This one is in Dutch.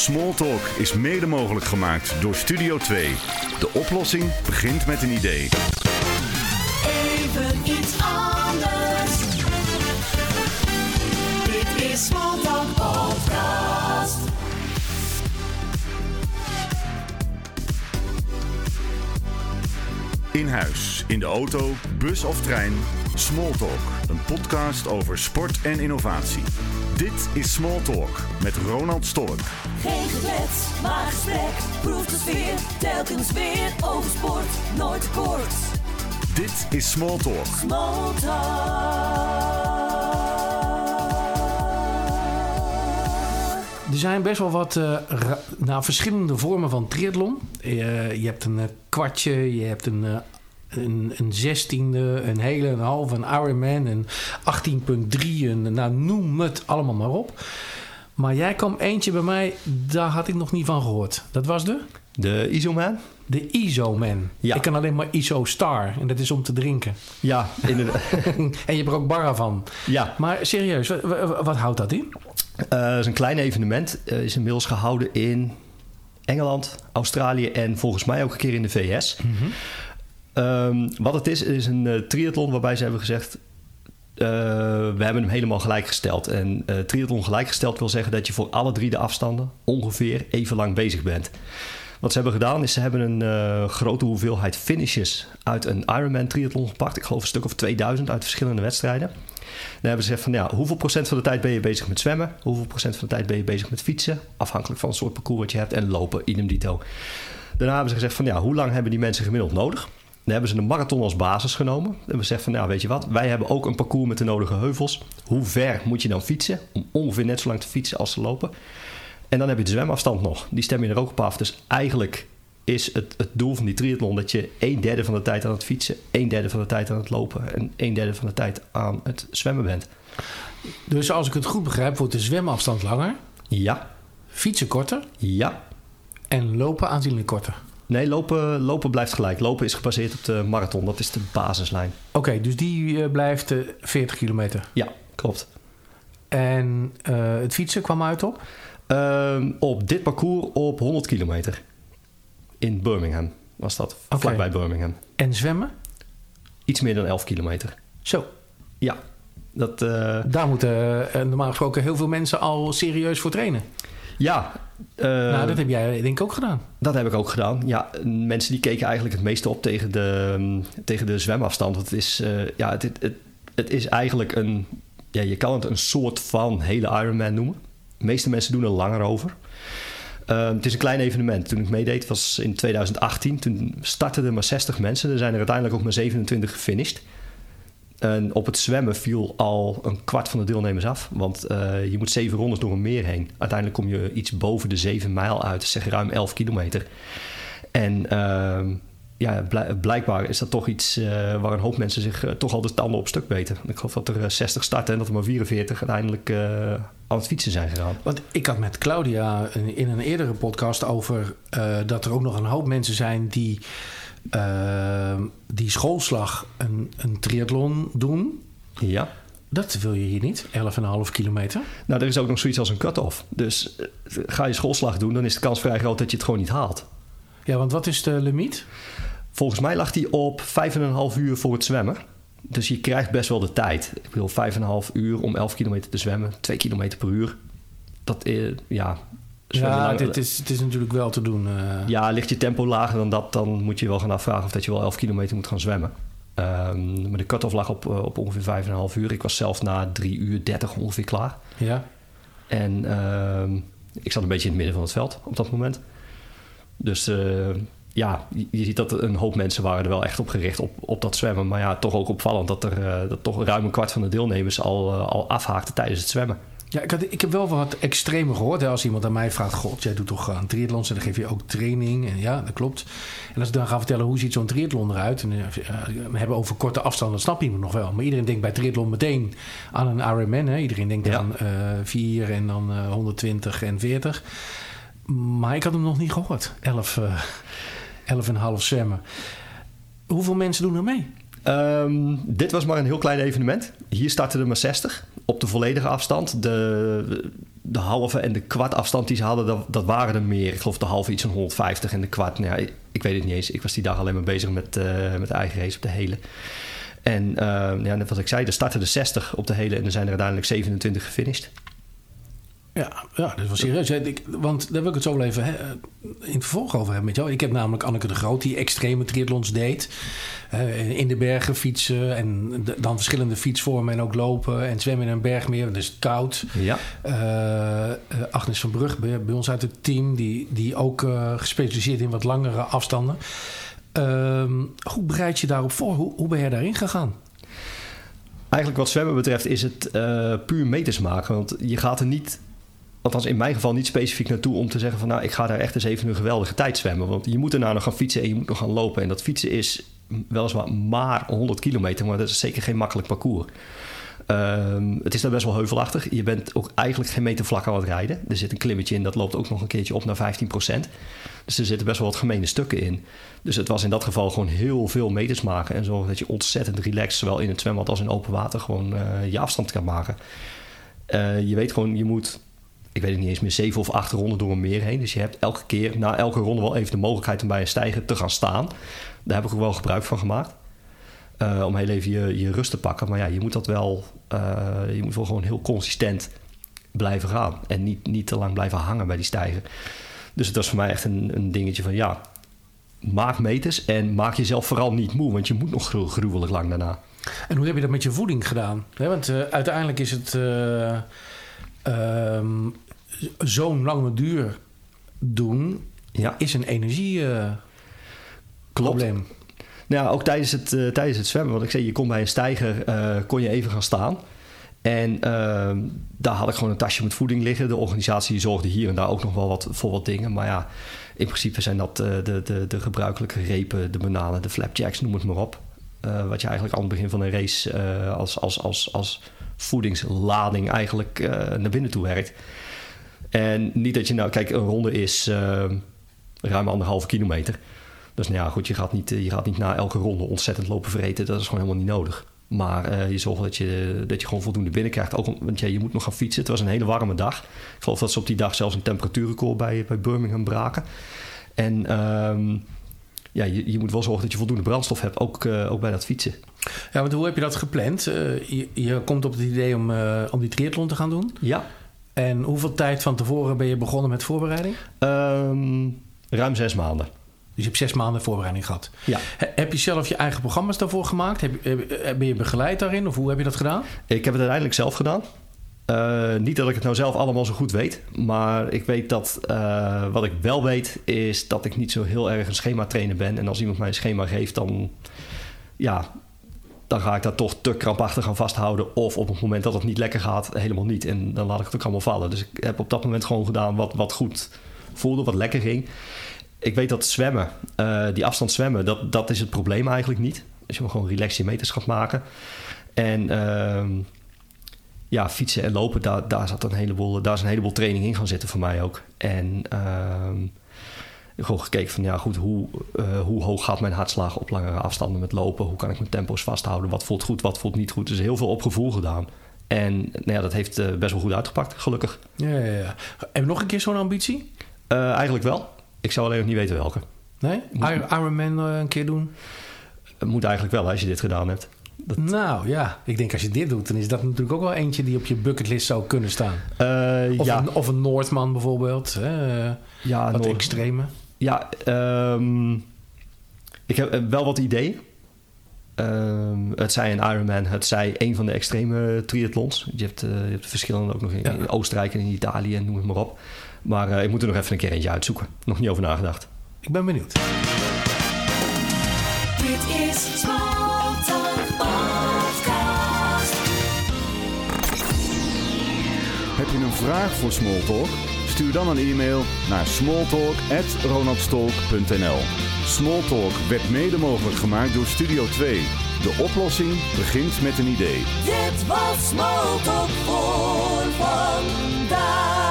Smalltalk is mede mogelijk gemaakt door Studio 2. De oplossing begint met een idee. Even iets anders. Dit is Smalltalk Podcast. In huis, in de auto, bus of trein. Smalltalk, een podcast over sport en innovatie. Dit is Smalltalk met Ronald Stork. Geen geklets, maar gesprek. Proef de sfeer, telkens weer over sport. Nooit kort. Dit is Smalltalk. Smalltalk. Er zijn best wel wat eh, ra- nou, verschillende vormen van triathlon. Eh, je hebt een eh, kwartje, je hebt een, een, een zestiende, een hele, een halve, een Ironman, een 18.3, een, nou, noem het allemaal maar op. Maar jij kwam eentje bij mij, daar had ik nog niet van gehoord. Dat was de? De Isoman? De ISO-man. Ja. Ik kan alleen maar ISO-star en dat is om te drinken. Ja, inderdaad. en je hebt er ook barra van. ja, Maar serieus, wat, wat, wat houdt dat in? Eh, het is een klein evenement. Eh, is inmiddels gehouden in Engeland, Australië en volgens mij ook een keer in de VS. Ehm, wat het is, is een eh, triathlon waarbij ze hebben gezegd... eh, we hebben hem helemaal gelijkgesteld. En eh triathlon gelijkgesteld wil zeggen dat je voor alle drie de afstanden ongeveer even lang bezig bent. Wat ze hebben gedaan is ze hebben een grote hoeveelheid finishes uit een Ironman triathlon gepakt. Ik geloof een stuk of 2000 uit verschillende wedstrijden. Dan hebben ze gezegd van ja, hoeveel procent van de tijd ben je bezig met zwemmen? Hoeveel procent van de tijd ben je bezig met fietsen? Afhankelijk van het soort parcours wat je hebt. En lopen, idem dito. Daarna hebben ze gezegd van ja, hoe lang hebben die mensen gemiddeld nodig? Dan hebben ze een marathon als basis genomen. En hebben ze gezegd van ja, weet je wat? Wij hebben ook een parcours met de nodige heuvels. Hoe ver moet je dan fietsen? Om ongeveer net zo lang te fietsen als te lopen. En dan heb je de zwemafstand nog. Die stem je er ook op af. Dus eigenlijk is het, het doel van die triathlon dat je een derde van de tijd aan het fietsen, een derde van de tijd aan het lopen en een derde van de tijd aan het zwemmen bent. Dus als ik het goed begrijp, wordt de zwemafstand langer, Ja, fietsen korter ja. en lopen aanzienlijk korter. Nee, lopen, lopen blijft gelijk. Lopen is gebaseerd op de marathon. Dat is de basislijn. Oké, dus die eh, blijft eh, 40 kilometer. Ja, klopt. En eh, het fietsen kwam uit op? Ehm, op dit parcours op 100 kilometer. In Birmingham was dat. Oké. Vlakbij Birmingham. En zwemmen? Iets meer dan 11 kilometer. Zo, Ja, dat... daar moeten normaal gesproken heel veel mensen al serieus voor trainen. ja, eh, nou, dat heb jij denk ik ook gedaan. Dat heb ik ook gedaan. Ja, mensen die keken eigenlijk het meeste op tegen de, mm, tegen de zwemafstand. Want het is, eh, ja, het, het, het is eigenlijk een... Ja, je kan het een soort van hele Ironman noemen. De meeste mensen doen er langer over. Eh, het is een klein evenement. Toen ik meedeed was in 2018. Toen startten er maar 60 mensen. Er zijn er uiteindelijk ook maar 27 gefinished. En op het zwemmen viel al een kwart van de deelnemers af. Want eh, je moet zeven rondes door een meer heen. Uiteindelijk kom je iets boven de zeven mijl uit. Zeg ruim 11 kilometer. En ehm, ja, bl- blijkbaar is dat toch iets eh, waar een hoop mensen zich eh, toch al de tanden op stuk weten. Ik geloof dat er eh, 60 starten en dat er maar 44 uiteindelijk aan het fietsen zijn gegaan. Want ik had met Claudia in- een eerdere podcast over dat er ook nog een hoop mensen zijn die, die schoolslag een, een triathlon doen. Ja. Dat wil je hier niet, 11,5 kilometer. Nou, er is ook nog zoiets als een cut-off. Dus eh, ga je schoolslag doen, dan is de kans vrij groot dat je het gewoon niet haalt. Ja, want wat is de limiet? Volgens mij lag die op 5,5 uur voor het zwemmen. Dus je krijgt best wel de tijd. Ik bedoel, 5,5 uur om 11 kilometer te zwemmen. 2 kilometer per uur. Dat is, ja... Ja, lang- dit is, het is natuurlijk wel te doen. eh. Ja, ligt je tempo lager dan dat, dan moet je wel gaan afvragen of dat je wel 11 kilometer moet gaan zwemmen. Ehm, maar de cut-off lag op, eh, op ongeveer 5,5 uur. Ik was zelf na 3 uur 30 ongeveer klaar. ja. En ehm, ik zat een beetje in het midden van het veld op dat moment. Dus eh, ja, je, ziet dat een hoop mensen waren er wel echt op gericht op, op dat zwemmen. Maar ja, toch ook opvallend dat er dat toch ruim een kwart van de deelnemers al, al afhaakte tijdens het zwemmen. Ja, ik, had, ik heb wel wat extremer gehoord. Hè. Als iemand aan mij vraagt: God, jij doet toch aan triathlons en dan geef je ook training. En ja, dat klopt. En als ik dan ga vertellen hoe ziet zo'n triathlon eruit. En, eh, we hebben over korte afstanden, dat snap je nog wel. Maar iedereen denkt bij triathlon meteen aan een Ironman. Hè. Iedereen denkt Ja. aan eh 4 en dan eh 120 en 40. Maar ik had hem nog niet gehoord. 11, eh 11,5 zwemmen. Hoeveel mensen doen er mee? Ehm, dit was maar een heel klein evenement. Hier starten er maar 60 op de volledige afstand. De, de halve en de kwart afstand die ze hadden, dat, dat waren er meer. Ik geloof de halve iets van 150 en de kwart, nou ja, ik, weet het niet eens. Ik was die dag alleen maar bezig met, eh, met de eigen race op de hele. En eh, ja, net wat ik zei, er starten er 60 op de hele en er zijn er uiteindelijk 27 gefinished. Ja, ja, dat was serieus. Ik, want daar wil ik het zo wel even hè, in het vervolg over hebben met jou. Ik heb namelijk Anneke de Groot die extreme triathlons deed. Uh, in de bergen fietsen en de, dan verschillende fietsvormen en ook lopen en zwemmen in een bergmeer. Dus koud. Ja. Uh, Agnes van Brug bij, bij, ons uit het team, die, die ook gespecialiseerd in wat langere afstanden. Ehm, hoe bereid je daarop voor? Hoe, hoe ben je daarin gegaan? Eigenlijk wat zwemmen betreft is het puur meters maken. Want je gaat er niet althans in mijn geval niet specifiek naartoe om te zeggen van nou ik ga daar echt eens even een geweldige tijd zwemmen. Want je moet daarna nog gaan fietsen en je moet nog gaan lopen. En dat fietsen is weliswaar maar 100 kilometer, maar dat is zeker geen makkelijk parcours. Ehm, het is daar best wel heuvelachtig. Je bent ook eigenlijk geen meter vlak aan het rijden. Er zit een klimmetje in, dat loopt ook nog een keertje op naar 15%. Dus er zitten best wel wat gemene stukken in. Dus het was in dat geval gewoon heel veel meters maken. En zorgen dat je ontzettend relaxed, zowel in het zwembad als in open water, gewoon uh, je afstand kan maken. Uh, je weet gewoon, je moet ik weet het niet eens meer, zeven of acht ronden door een meer heen. Dus je hebt elke keer, na elke ronde wel even de mogelijkheid om bij een stijger te gaan staan. Daar heb ik ook wel gebruik van gemaakt. Uh, om heel even je, je rust te pakken. Maar ja, je moet dat wel, uh, je moet wel gewoon heel consistent blijven gaan. En niet, niet te lang blijven hangen bij die stijger. Dus het was voor mij echt een, een dingetje van ja, maak meters en maak jezelf vooral niet moe. Want je moet nog gruwelijk lang daarna. En hoe heb je dat met je voeding gedaan? want uh, uiteindelijk is het um, zo'n lange duur doen, ja. is een energieprobleem. Uh, nou, ook tijdens het, uh, tijdens het zwemmen. Want ik zei, je kon bij een stijger, uh, kon je even gaan staan. En uh, daar had ik gewoon een tasje met voeding liggen. De organisatie zorgde hier en daar ook nog wel wat, voor wat dingen. Maar ja, in principe zijn dat de, de, de gebruikelijke repen, de bananen, de flapjacks, noem het maar op. wat je eigenlijk aan het begin van een race als, als, als, als voedingslading eigenlijk naar binnen toe werkt. En niet dat je nou, kijk, een ronde is uh, ruim anderhalve kilometer. Dus nou ja, goed, je gaat, niet, je gaat niet na elke ronde ontzettend lopen vreten. Dat is gewoon helemaal niet nodig. Maar uh, je zorgt dat je, dat je gewoon voldoende binnenkrijgt. Ook, want ja, je moet nog gaan fietsen. Het was een hele warme dag. Ik geloof dat ze op die dag zelfs een temperatuurrecord bij, bij Birmingham braken. En um, ja, je, je, moet wel zorgen dat je voldoende brandstof hebt, ook, uh, ook bij dat fietsen. Ja, want hoe heb je dat gepland? Uh, je, je, komt op het idee om, om die triathlon te gaan doen. Ja. En hoeveel tijd van tevoren ben je begonnen met voorbereiding? Um, ruim zes maanden. Dus je hebt zes maanden voorbereiding gehad. Ja. heb je zelf je eigen programma's daarvoor gemaakt? Heb, ben je begeleid daarin? Of hoe heb je dat gedaan? Ik heb het uiteindelijk zelf gedaan. Uh, niet dat ik het nou zelf allemaal zo goed weet. Maar ik weet dat uh, wat ik wel weet, is dat ik niet zo heel erg een schema trainer ben. En als iemand mij een schema geeft, dan, ja, dan ga ik daar toch te krampachtig aan vasthouden. Of op het moment dat het niet lekker gaat, helemaal niet. En dan laat ik het ook allemaal vallen. Dus ik heb op dat moment gewoon gedaan wat, wat goed voelde, wat lekker ging. Ik weet dat zwemmen, uh, die afstand zwemmen, dat, dat is het probleem eigenlijk niet. Dus je moet gewoon relax je meters maken. En ehm, ja, fietsen en lopen, daar, daar, zat een heleboel, daar is een heleboel training in gaan zitten voor mij ook. En uh, gewoon gekeken van ja, goed, hoe, uh, hoe hoog gaat mijn hartslag op langere afstanden met lopen? Hoe kan ik mijn tempo's vasthouden? Wat voelt goed, wat voelt niet goed? Dus heel veel op gevoel gedaan. En nou ja, dat heeft uh, best wel goed uitgepakt, gelukkig. Ja, ja, ja. Heb je nog een keer zo'n ambitie? Uh, eigenlijk wel. Ik zou alleen nog niet weten welke. Nee? Ironman een keer doen? Moet eigenlijk wel als je dit gedaan hebt. Nou ja, ik denk als je dit doet, dan is dat natuurlijk ook wel eentje die op je bucketlist zou kunnen staan. Uh, of, ja. een, of een Noordman bijvoorbeeld. Hè? Ja, wat Noord... extreme. Ja, um, ik heb wel wat ideeën. Um, het zij een Ironman, het zij een van de extreme triathlons. Je hebt, uh, je hebt verschillende ook nog in, ja. in, Oostenrijk en in Italië en noem het maar op. Maar uh, ik moet er nog even een keer eentje uitzoeken. Nog niet over nagedacht. Ik ben benieuwd. Dit is Heb je een vraag voor Smalltalk? Stuur dan een e-mail naar smalltalk.ronaldstolk.nl Smalltalk werd mede mogelijk gemaakt door Studio 2. De oplossing begint met een idee. Dit was Smalltalk voor vandaag.